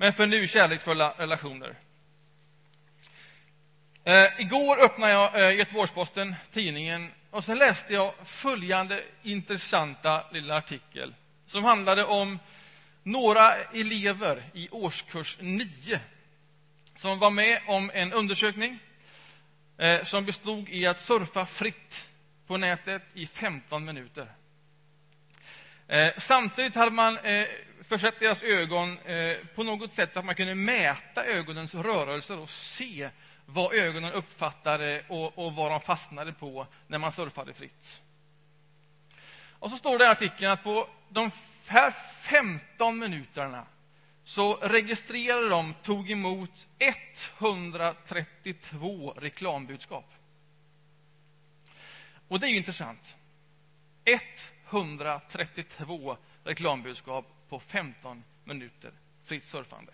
men för nu kärleksfulla relationer. Eh, igår öppnade jag eh, Göteborgs-Posten, tidningen, och sen läste jag följande intressanta lilla artikel som handlade om några elever i årskurs 9 som var med om en undersökning eh, som bestod i att surfa fritt på nätet i 15 minuter. Eh, samtidigt hade man eh, försett deras ögon eh, på något sätt så att man kunde mäta ögonens rörelser och se vad ögonen uppfattade och, och vad de fastnade på när man surfade fritt. Och så står det i artikeln att på de här 15 minuterna så registrerade de, tog emot 132 reklambudskap. Och det är ju intressant. 132 reklambudskap på 15 minuter fritt surfande.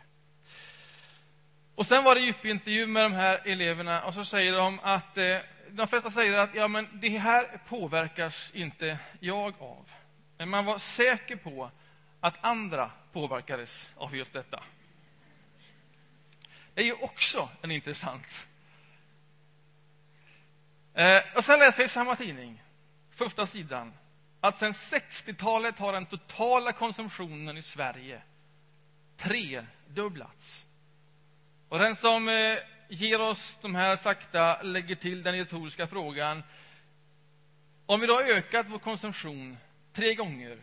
Och sen var det djupintervju med de här eleverna och så säger de att eh, de flesta säger att ja, men det här påverkas inte jag av. Men man var säker på att andra påverkades av just detta. Det är ju också en intressant. Eh, och sen läser jag i samma tidning, första sidan, att sen 60-talet har den totala konsumtionen i Sverige tredubblats. Och den som eh, ger oss de här sakta lägger till den retoriska frågan. Om vi då har ökat vår konsumtion tre gånger,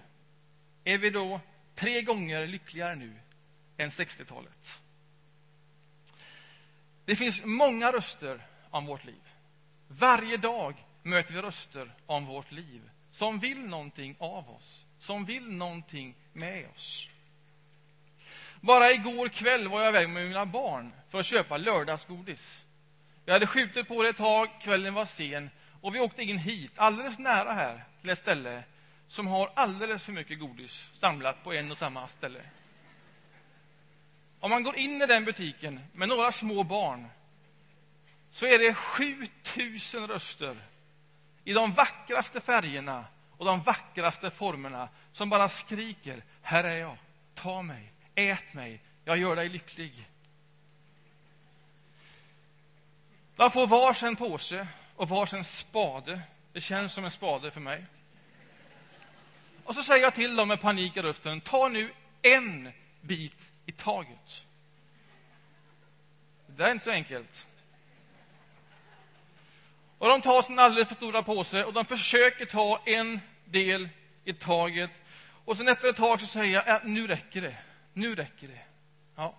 är vi då tre gånger lyckligare nu än 60-talet? Det finns många röster om vårt liv. Varje dag möter vi röster om vårt liv som vill någonting av oss, som vill någonting med oss. Bara igår kväll var jag iväg med mina barn för att köpa lördagsgodis. Jag hade skjutit på det ett tag, kvällen var sen och vi åkte in hit, alldeles nära här, till ett ställe som har alldeles för mycket godis samlat på en och samma ställe. Om man går in i den butiken med några små barn så är det 7000 röster i de vackraste färgerna och de vackraste formerna som bara skriker Här är jag, ta mig, ät mig, jag gör dig lycklig. De får varsin påse och varsin spade. Det känns som en spade för mig. Och så säger jag till dem med panik i rösten, ta nu en bit i taget. Det är inte så enkelt. Och De tar sin alldeles för stora påse och de försöker ta en del i taget. Och sen efter ett tag så säger jag, äh, nu räcker det. Nu räcker det. Ja.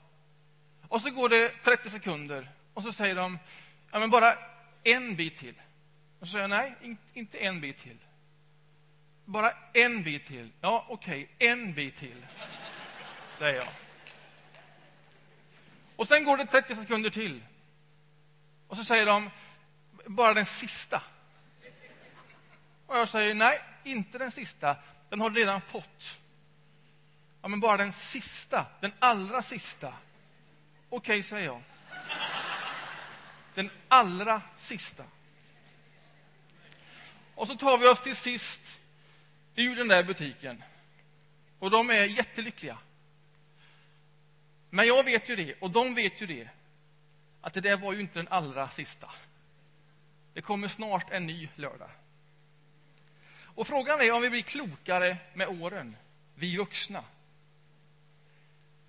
Och så går det 30 sekunder och så säger de, ja men bara en bit till. Och så säger jag, nej, inte en bit till. Bara en bit till. Ja, okej, okay, en bit till, säger jag. Och sen går det 30 sekunder till. Och så säger de, bara den sista. Och jag säger, nej, inte den sista. Den har du redan fått. Ja, men bara den sista, den allra sista. Okej, okay, säger jag. Den allra sista. Och så tar vi oss till sist ur den där butiken. Och de är jättelyckliga. Men jag vet ju det, och de vet ju det, att det där var ju inte den allra sista. Det kommer snart en ny lördag. Och frågan är om vi blir klokare med åren, vi vuxna.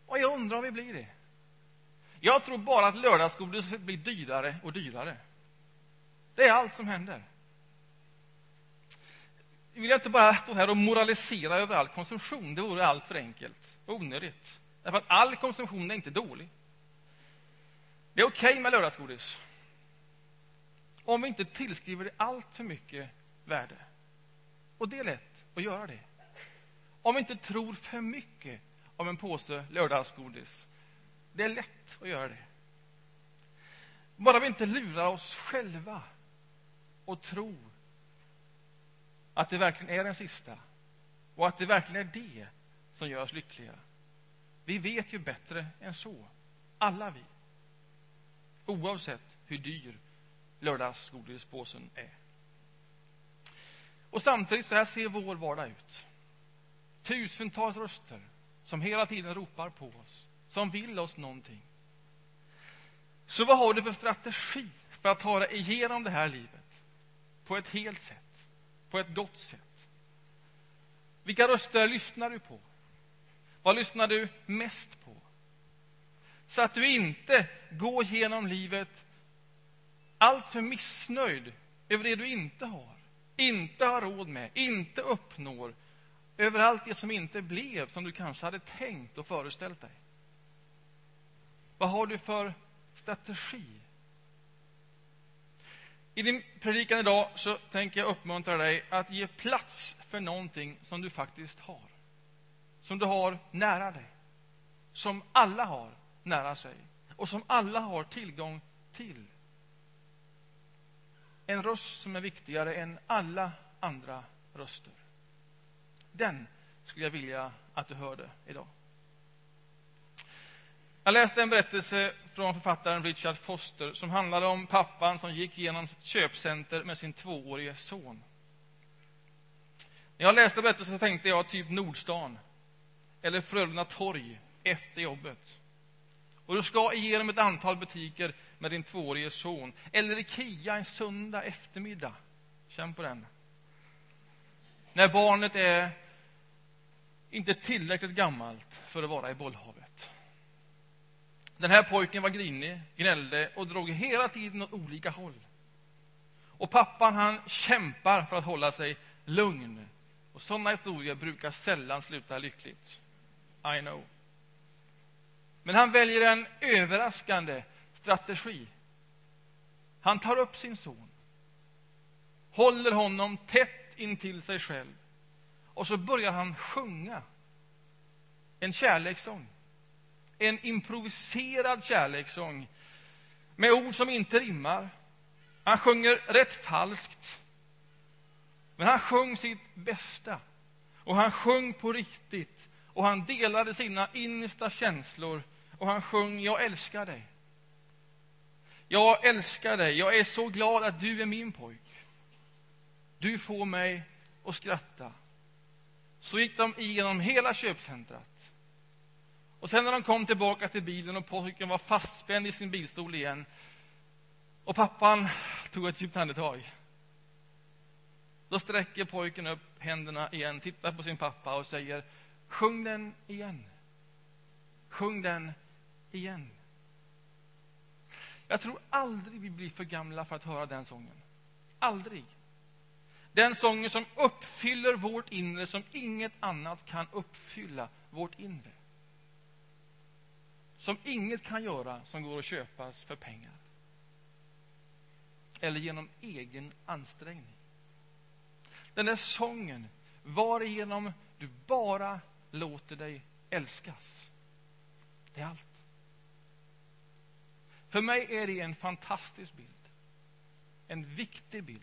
Och jag undrar om vi blir det. Jag tror bara att lördagsgodiset blir dyrare och dyrare. Det är allt som händer. Jag vill inte bara stå här och moralisera över all konsumtion. Det vore allt för enkelt och onödigt. Därför att all konsumtion är inte dålig. Det är okej okay med lördagsgodis. Om vi inte tillskriver det allt för mycket värde. Och det är lätt att göra det. Om vi inte tror för mycket om en påse lördagsgodis. Det är lätt att göra det. Bara vi inte lurar oss själva och tror att det verkligen är den sista och att det verkligen är det som gör oss lyckliga. Vi vet ju bättre än så, alla vi. Oavsett hur dyr lördagsgodispåsen är. Och samtidigt, så här ser vår vardag ut. Tusentals röster som hela tiden ropar på oss. som vill oss någonting. Så vad har du för strategi för att ta dig igenom det här livet på ett helt sätt, på ett gott sätt? Vilka röster lyssnar du på? Vad lyssnar du mest på? Så att du inte går genom livet alltför missnöjd över det du inte har, inte har råd med, inte uppnår, över allt det som inte blev som du kanske hade tänkt och föreställt dig. Vad har du för strategi? I din predikan idag så tänker jag uppmuntra dig att ge plats för någonting som du faktiskt har. Som du har nära dig. Som alla har nära sig och som alla har tillgång till. En röst som är viktigare än alla andra röster. Den skulle jag vilja att du hörde idag. Jag läste en berättelse från författaren Richard Foster som handlade om pappan som gick genom ett köpcenter med sin tvåårige son. När jag läste berättelsen så tänkte jag typ Nordstan eller Frölunda torg efter jobbet. Och du ska igenom ett antal butiker med din tvåårige son. Eller Ikea en söndag eftermiddag. Känn på den. När barnet är inte tillräckligt gammalt för att vara i bollhavet. Den här pojken var grinig, gnällde och drog hela tiden åt olika håll. Och pappan han kämpar för att hålla sig lugn. Och sådana historier brukar sällan sluta lyckligt. I know. Men han väljer en överraskande strategi. Han tar upp sin son, håller honom tätt intill sig själv och så börjar han sjunga en kärlekssång. En improviserad kärlekssång med ord som inte rimmar. Han sjunger rätt falskt. Men han sjöng sitt bästa. Och han sjöng på riktigt. Och han delade sina innersta känslor. Och han sjöng Jag älskar dig. Jag älskar dig. Jag är så glad att du är min pojk. Du får mig att skratta. Så gick de igenom hela köpcentrat. Och sen när de kom tillbaka till bilen och pojken var fastspänd i sin bilstol igen och pappan tog ett djupt andetag. Då sträcker pojken upp händerna igen, tittar på sin pappa och säger Sjung den igen. Sjung den igen. Jag tror aldrig vi blir för gamla för att höra den sången. Aldrig. Den sången som uppfyller vårt inre som inget annat kan uppfylla vårt inre. Som inget kan göra som går att köpas för pengar. Eller genom egen ansträngning. Den där sången varigenom du bara låter dig älskas. Det är allt. För mig är det en fantastisk bild. En viktig bild.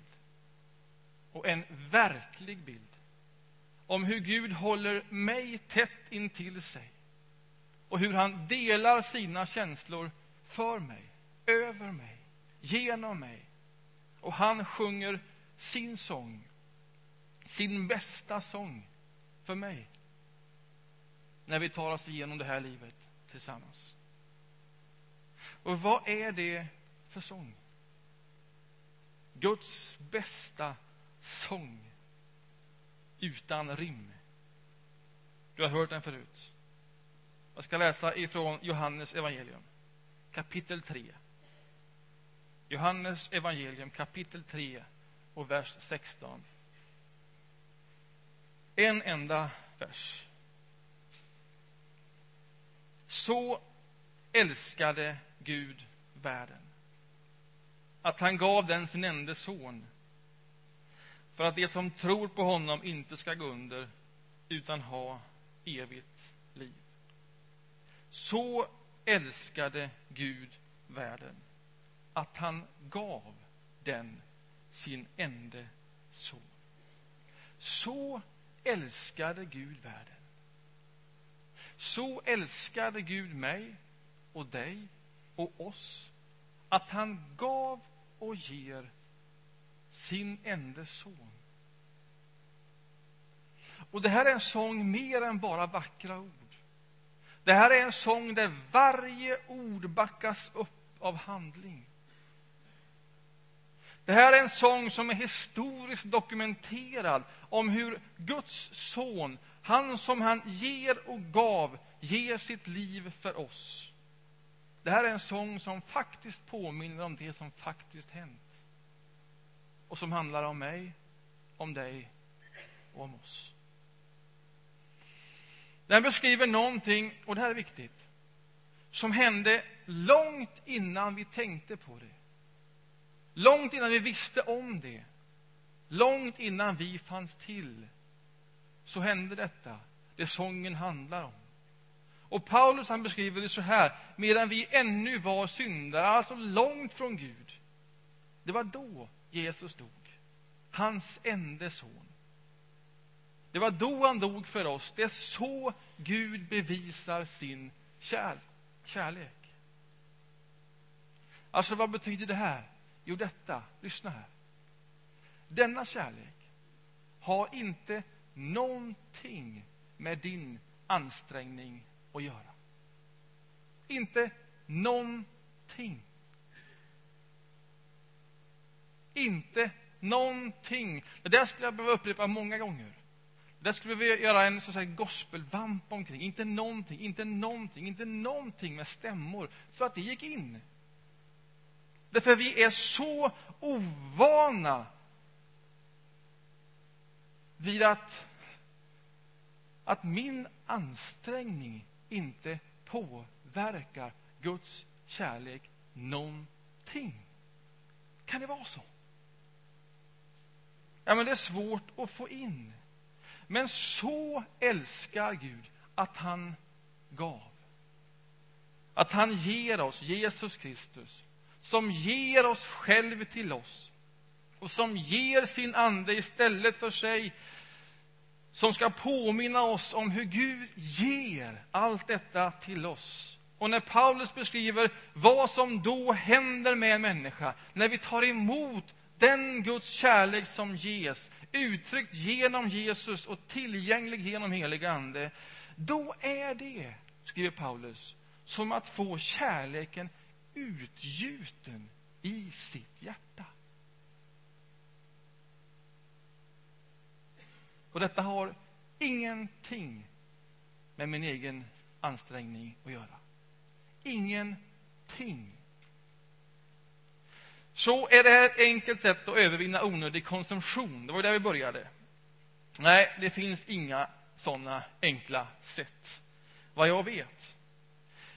Och en verklig bild om hur Gud håller mig tätt intill sig och hur han delar sina känslor för mig, över mig, genom mig. Och han sjunger sin sång, sin bästa sång för mig när vi tar oss igenom det här livet tillsammans. Och vad är det för sång? Guds bästa sång utan rim. Du har hört den förut. Jag ska läsa ifrån Johannes evangelium, kapitel 3. Johannes evangelium, kapitel 3 och vers 16. En enda vers. Så älskade Gud världen att han gav den sin enda son för att de som tror på honom inte ska gå under utan ha evigt liv. Så älskade Gud världen att han gav den sin enda son. Så älskade Gud världen. Så älskade Gud mig och dig och oss att han gav och ger sin enda son. Och det här är en sång mer än bara vackra ord. Det här är en sång där varje ord backas upp av handling. Det här är en sång som är historiskt dokumenterad om hur Guds son, han som han ger och gav, ger sitt liv för oss. Det här är en sång som faktiskt påminner om det som faktiskt hänt. Och som handlar om mig, om dig och om oss. Den beskriver någonting, och det här är viktigt, som hände långt innan vi tänkte på det. Långt innan vi visste om det. Långt innan vi fanns till. Så hände detta, det sången handlar om. Och Paulus han beskriver det så här, medan vi ännu var syndare, alltså långt från Gud. Det var då Jesus dog, hans enda son. Det var då han dog för oss. Det är så Gud bevisar sin kär, kärlek. Alltså, vad betyder det här? Jo, detta. Lyssna här. Denna kärlek har inte någonting med din ansträngning att göra. Inte någonting. Inte någonting. Det där skulle jag behöva upprepa många gånger. Där skulle vi göra en så att säga, gospelvamp omkring. Inte någonting, inte någonting, inte någonting med stämmor, så att det gick in. Därför vi är så ovana vid att, att min ansträngning inte påverkar Guds kärlek någonting. Kan det vara så? Ja, men det är svårt att få in. Men så älskar Gud att han gav. Att han ger oss Jesus Kristus, som ger oss själv till oss och som ger sin ande istället för sig som ska påminna oss om hur Gud ger allt detta till oss. Och när Paulus beskriver vad som då händer med en människa när vi tar emot den Guds kärlek som ges, uttryckt genom Jesus och tillgänglig genom helig Ande, då är det, skriver Paulus, som att få kärleken utgjuten i sitt hjärta. Och detta har ingenting med min egen ansträngning att göra. Ingenting. Så är det här ett enkelt sätt att övervinna onödig konsumtion. Det var där vi började. Nej, det finns inga sådana enkla sätt, vad jag vet.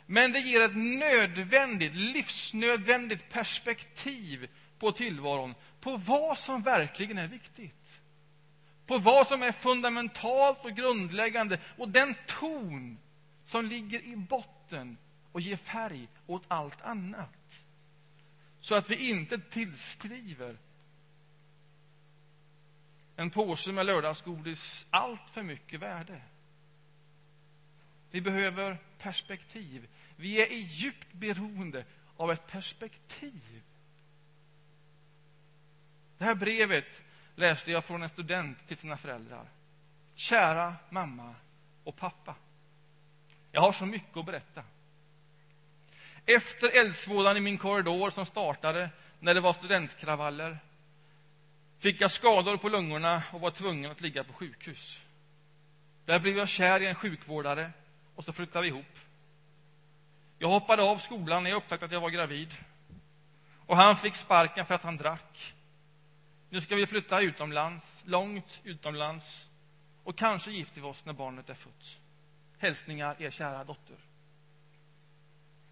Men det ger ett nödvändigt, livsnödvändigt perspektiv på tillvaron, på vad som verkligen är viktigt. På vad som är fundamentalt och grundläggande och den ton som ligger i botten och ger färg åt allt annat så att vi inte tillskriver en påse med lördagsgodis allt för mycket värde. Vi behöver perspektiv. Vi är i djupt beroende av ett perspektiv. Det här brevet läste jag från en student till sina föräldrar. Kära mamma och pappa. Jag har så mycket att berätta. Efter eldsvådan i min korridor som startade när det var studentkravaller fick jag skador på lungorna och var tvungen att ligga på sjukhus. Där blev jag kär i en sjukvårdare och så flyttade vi ihop. Jag hoppade av skolan när jag upptäckte att jag var gravid. Och han fick sparken för att han drack. Nu ska vi flytta utomlands, långt utomlands. Och kanske gifter vi oss när barnet är fött. Hälsningar er kära dotter.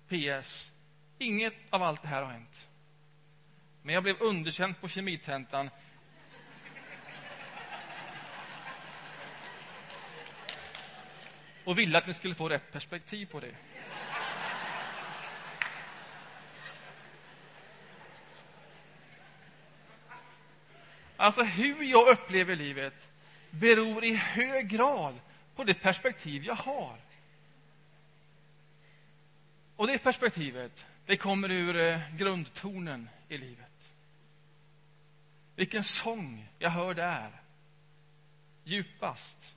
PS. Inget av allt det här har hänt. Men jag blev underkänd på kemitentan och ville att ni skulle få rätt perspektiv på det. Alltså, hur jag upplever livet beror i hög grad på det perspektiv jag har. Och det perspektivet, det kommer ur eh, grundtonen i livet. Vilken sång jag hör där, djupast.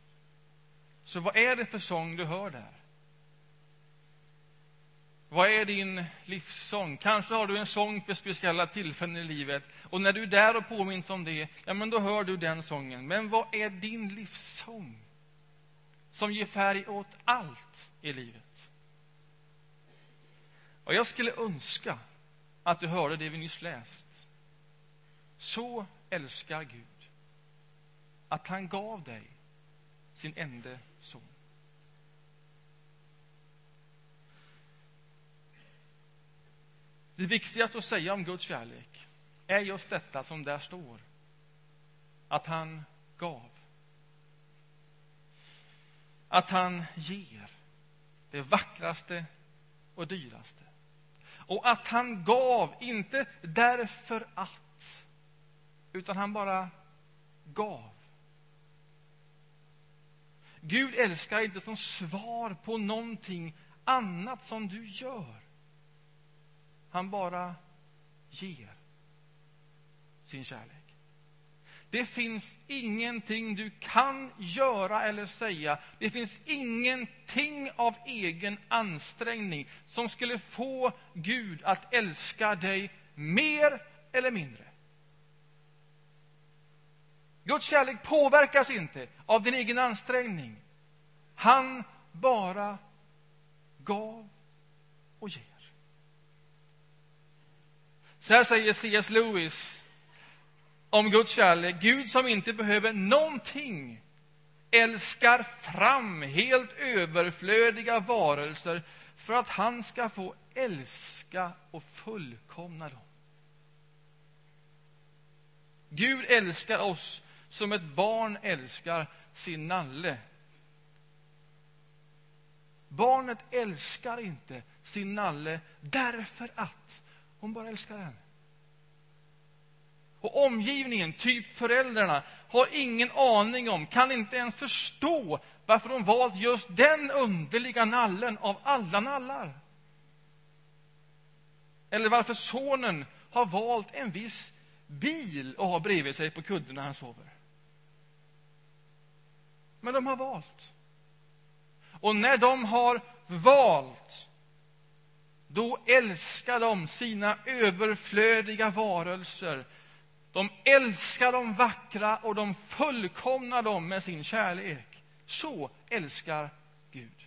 Så vad är det för sång du hör där? Vad är din livssång? Kanske har du en sång för speciella tillfällen i livet. Och när du är där och påminns om det, ja men då hör du den sången. Men vad är din livssång? Som ger färg åt allt i livet. Och jag skulle önska att du hörde det vi nyss läst. Så älskar Gud att han gav dig sin enda son. Det viktigaste att säga om Guds kärlek är just detta som där står. Att han gav. Att han ger det vackraste och dyraste. Och att han gav, inte därför att, utan han bara gav. Gud älskar inte som svar på någonting annat som du gör. Han bara ger sin kärlek. Det finns ingenting du kan göra eller säga. Det finns ingenting av egen ansträngning som skulle få Gud att älska dig mer eller mindre. Guds kärlek påverkas inte av din egen ansträngning. Han bara gav och ger. Så här säger C.S. Lewis om Guds kärlek. Gud som inte behöver någonting älskar fram helt överflödiga varelser för att han ska få älska och fullkomna dem. Gud älskar oss som ett barn älskar sin nalle. Barnet älskar inte sin nalle därför att hon bara älskar henne. Och omgivningen, typ föräldrarna, har ingen aning om, kan inte ens förstå varför hon valt just den underliga nallen av alla nallar. Eller varför sonen har valt en viss bil att ha bredvid sig på kudden när han sover. Men de har valt. Och när de har valt då älskar de sina överflödiga varelser. De älskar de vackra och de fullkomnar dem med sin kärlek. Så älskar Gud.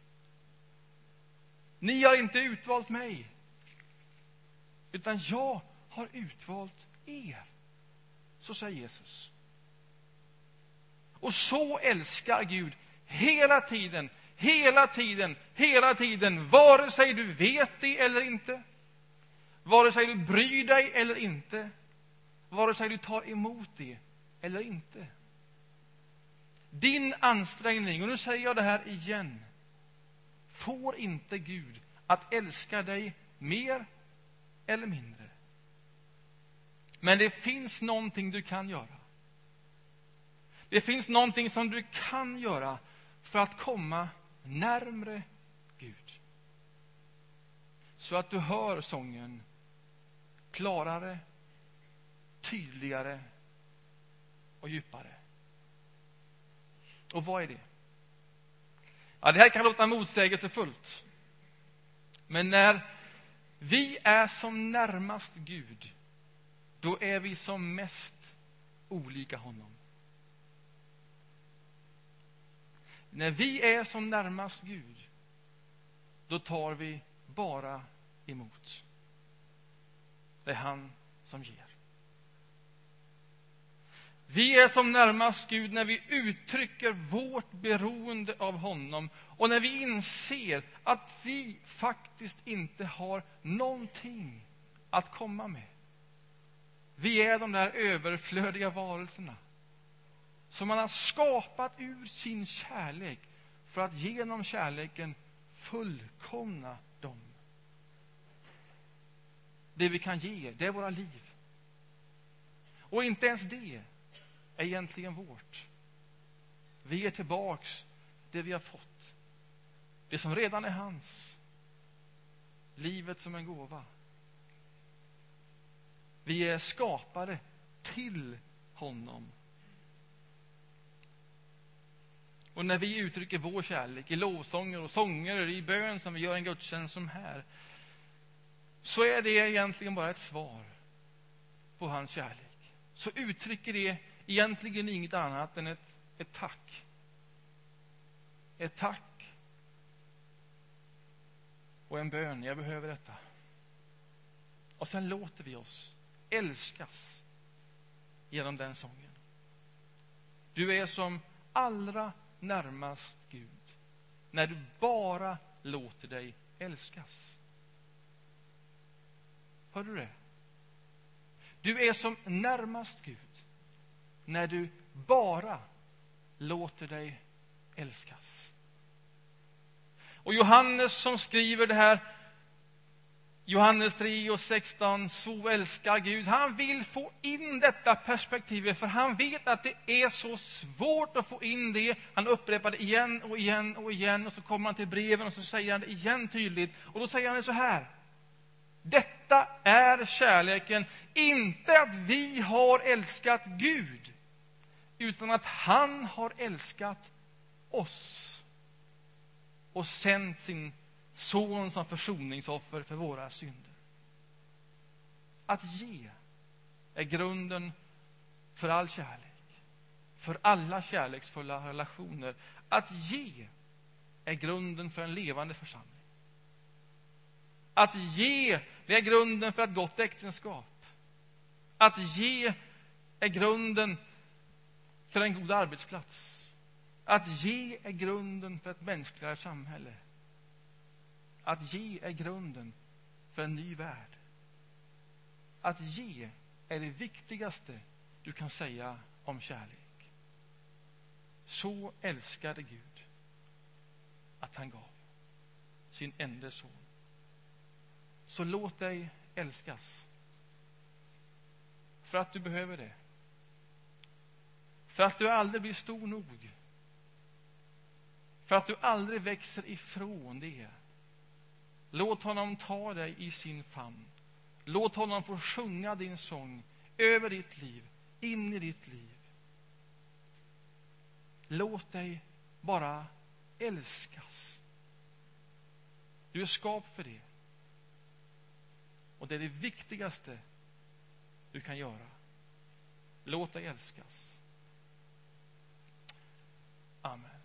Ni har inte utvalt mig, utan jag har utvalt er. Så säger Jesus. Och så älskar Gud hela tiden Hela tiden, hela tiden, vare sig du vet det eller inte. Vare sig du bryr dig eller inte. Vare sig du tar emot det eller inte. Din ansträngning, och nu säger jag det här igen, får inte Gud att älska dig mer eller mindre. Men det finns någonting du kan göra. Det finns någonting som du kan göra för att komma närmre Gud. Så att du hör sången klarare, tydligare och djupare. Och vad är det? Ja, det här kan låta motsägelsefullt. Men när vi är som närmast Gud, då är vi som mest olika honom. När vi är som närmast Gud, då tar vi bara emot. Det är han som ger. Vi är som närmast Gud när vi uttrycker vårt beroende av honom och när vi inser att vi faktiskt inte har någonting att komma med. Vi är de där överflödiga varelserna som han har skapat ur sin kärlek för att genom kärleken fullkomna dem. Det vi kan ge, det är våra liv. Och inte ens det är egentligen vårt. Vi ger tillbaks det vi har fått. Det som redan är hans. Livet som en gåva. Vi är skapade till honom Och när vi uttrycker vår kärlek i lovsånger och sånger, i bön som vi gör en gudstjänst som här, så är det egentligen bara ett svar på hans kärlek. Så uttrycker det egentligen inget annat än ett, ett tack. Ett tack och en bön. Jag behöver detta. Och sen låter vi oss älskas genom den sången. Du är som allra närmast Gud när du bara låter dig älskas. Hör du det? Du är som närmast Gud när du bara låter dig älskas. Och Johannes som skriver det här Johannes 3 och 16, så älskar Gud. Han vill få in detta perspektivet, för han vet att det är så svårt att få in det. Han upprepar det igen och igen och igen, och så kommer han till breven och så säger han det igen tydligt. Och då säger han det så här. Detta är kärleken, inte att vi har älskat Gud, utan att han har älskat oss och sänt sin son som försoningsoffer för våra synder. Att ge är grunden för all kärlek, för alla kärleksfulla relationer. Att ge är grunden för en levande församling. Att ge det är grunden för ett gott äktenskap. Att ge är grunden för en god arbetsplats. Att ge är grunden för ett mänskligare samhälle. Att ge är grunden för en ny värld. Att ge är det viktigaste du kan säga om kärlek. Så älskade Gud att han gav sin enda son. Så låt dig älskas. För att du behöver det. För att du aldrig blir stor nog. För att du aldrig växer ifrån det. Låt honom ta dig i sin famn. Låt honom få sjunga din sång över ditt liv, in i ditt liv. Låt dig bara älskas. Du är skapt för det. Och det är det viktigaste du kan göra. Låt dig älskas. Amen.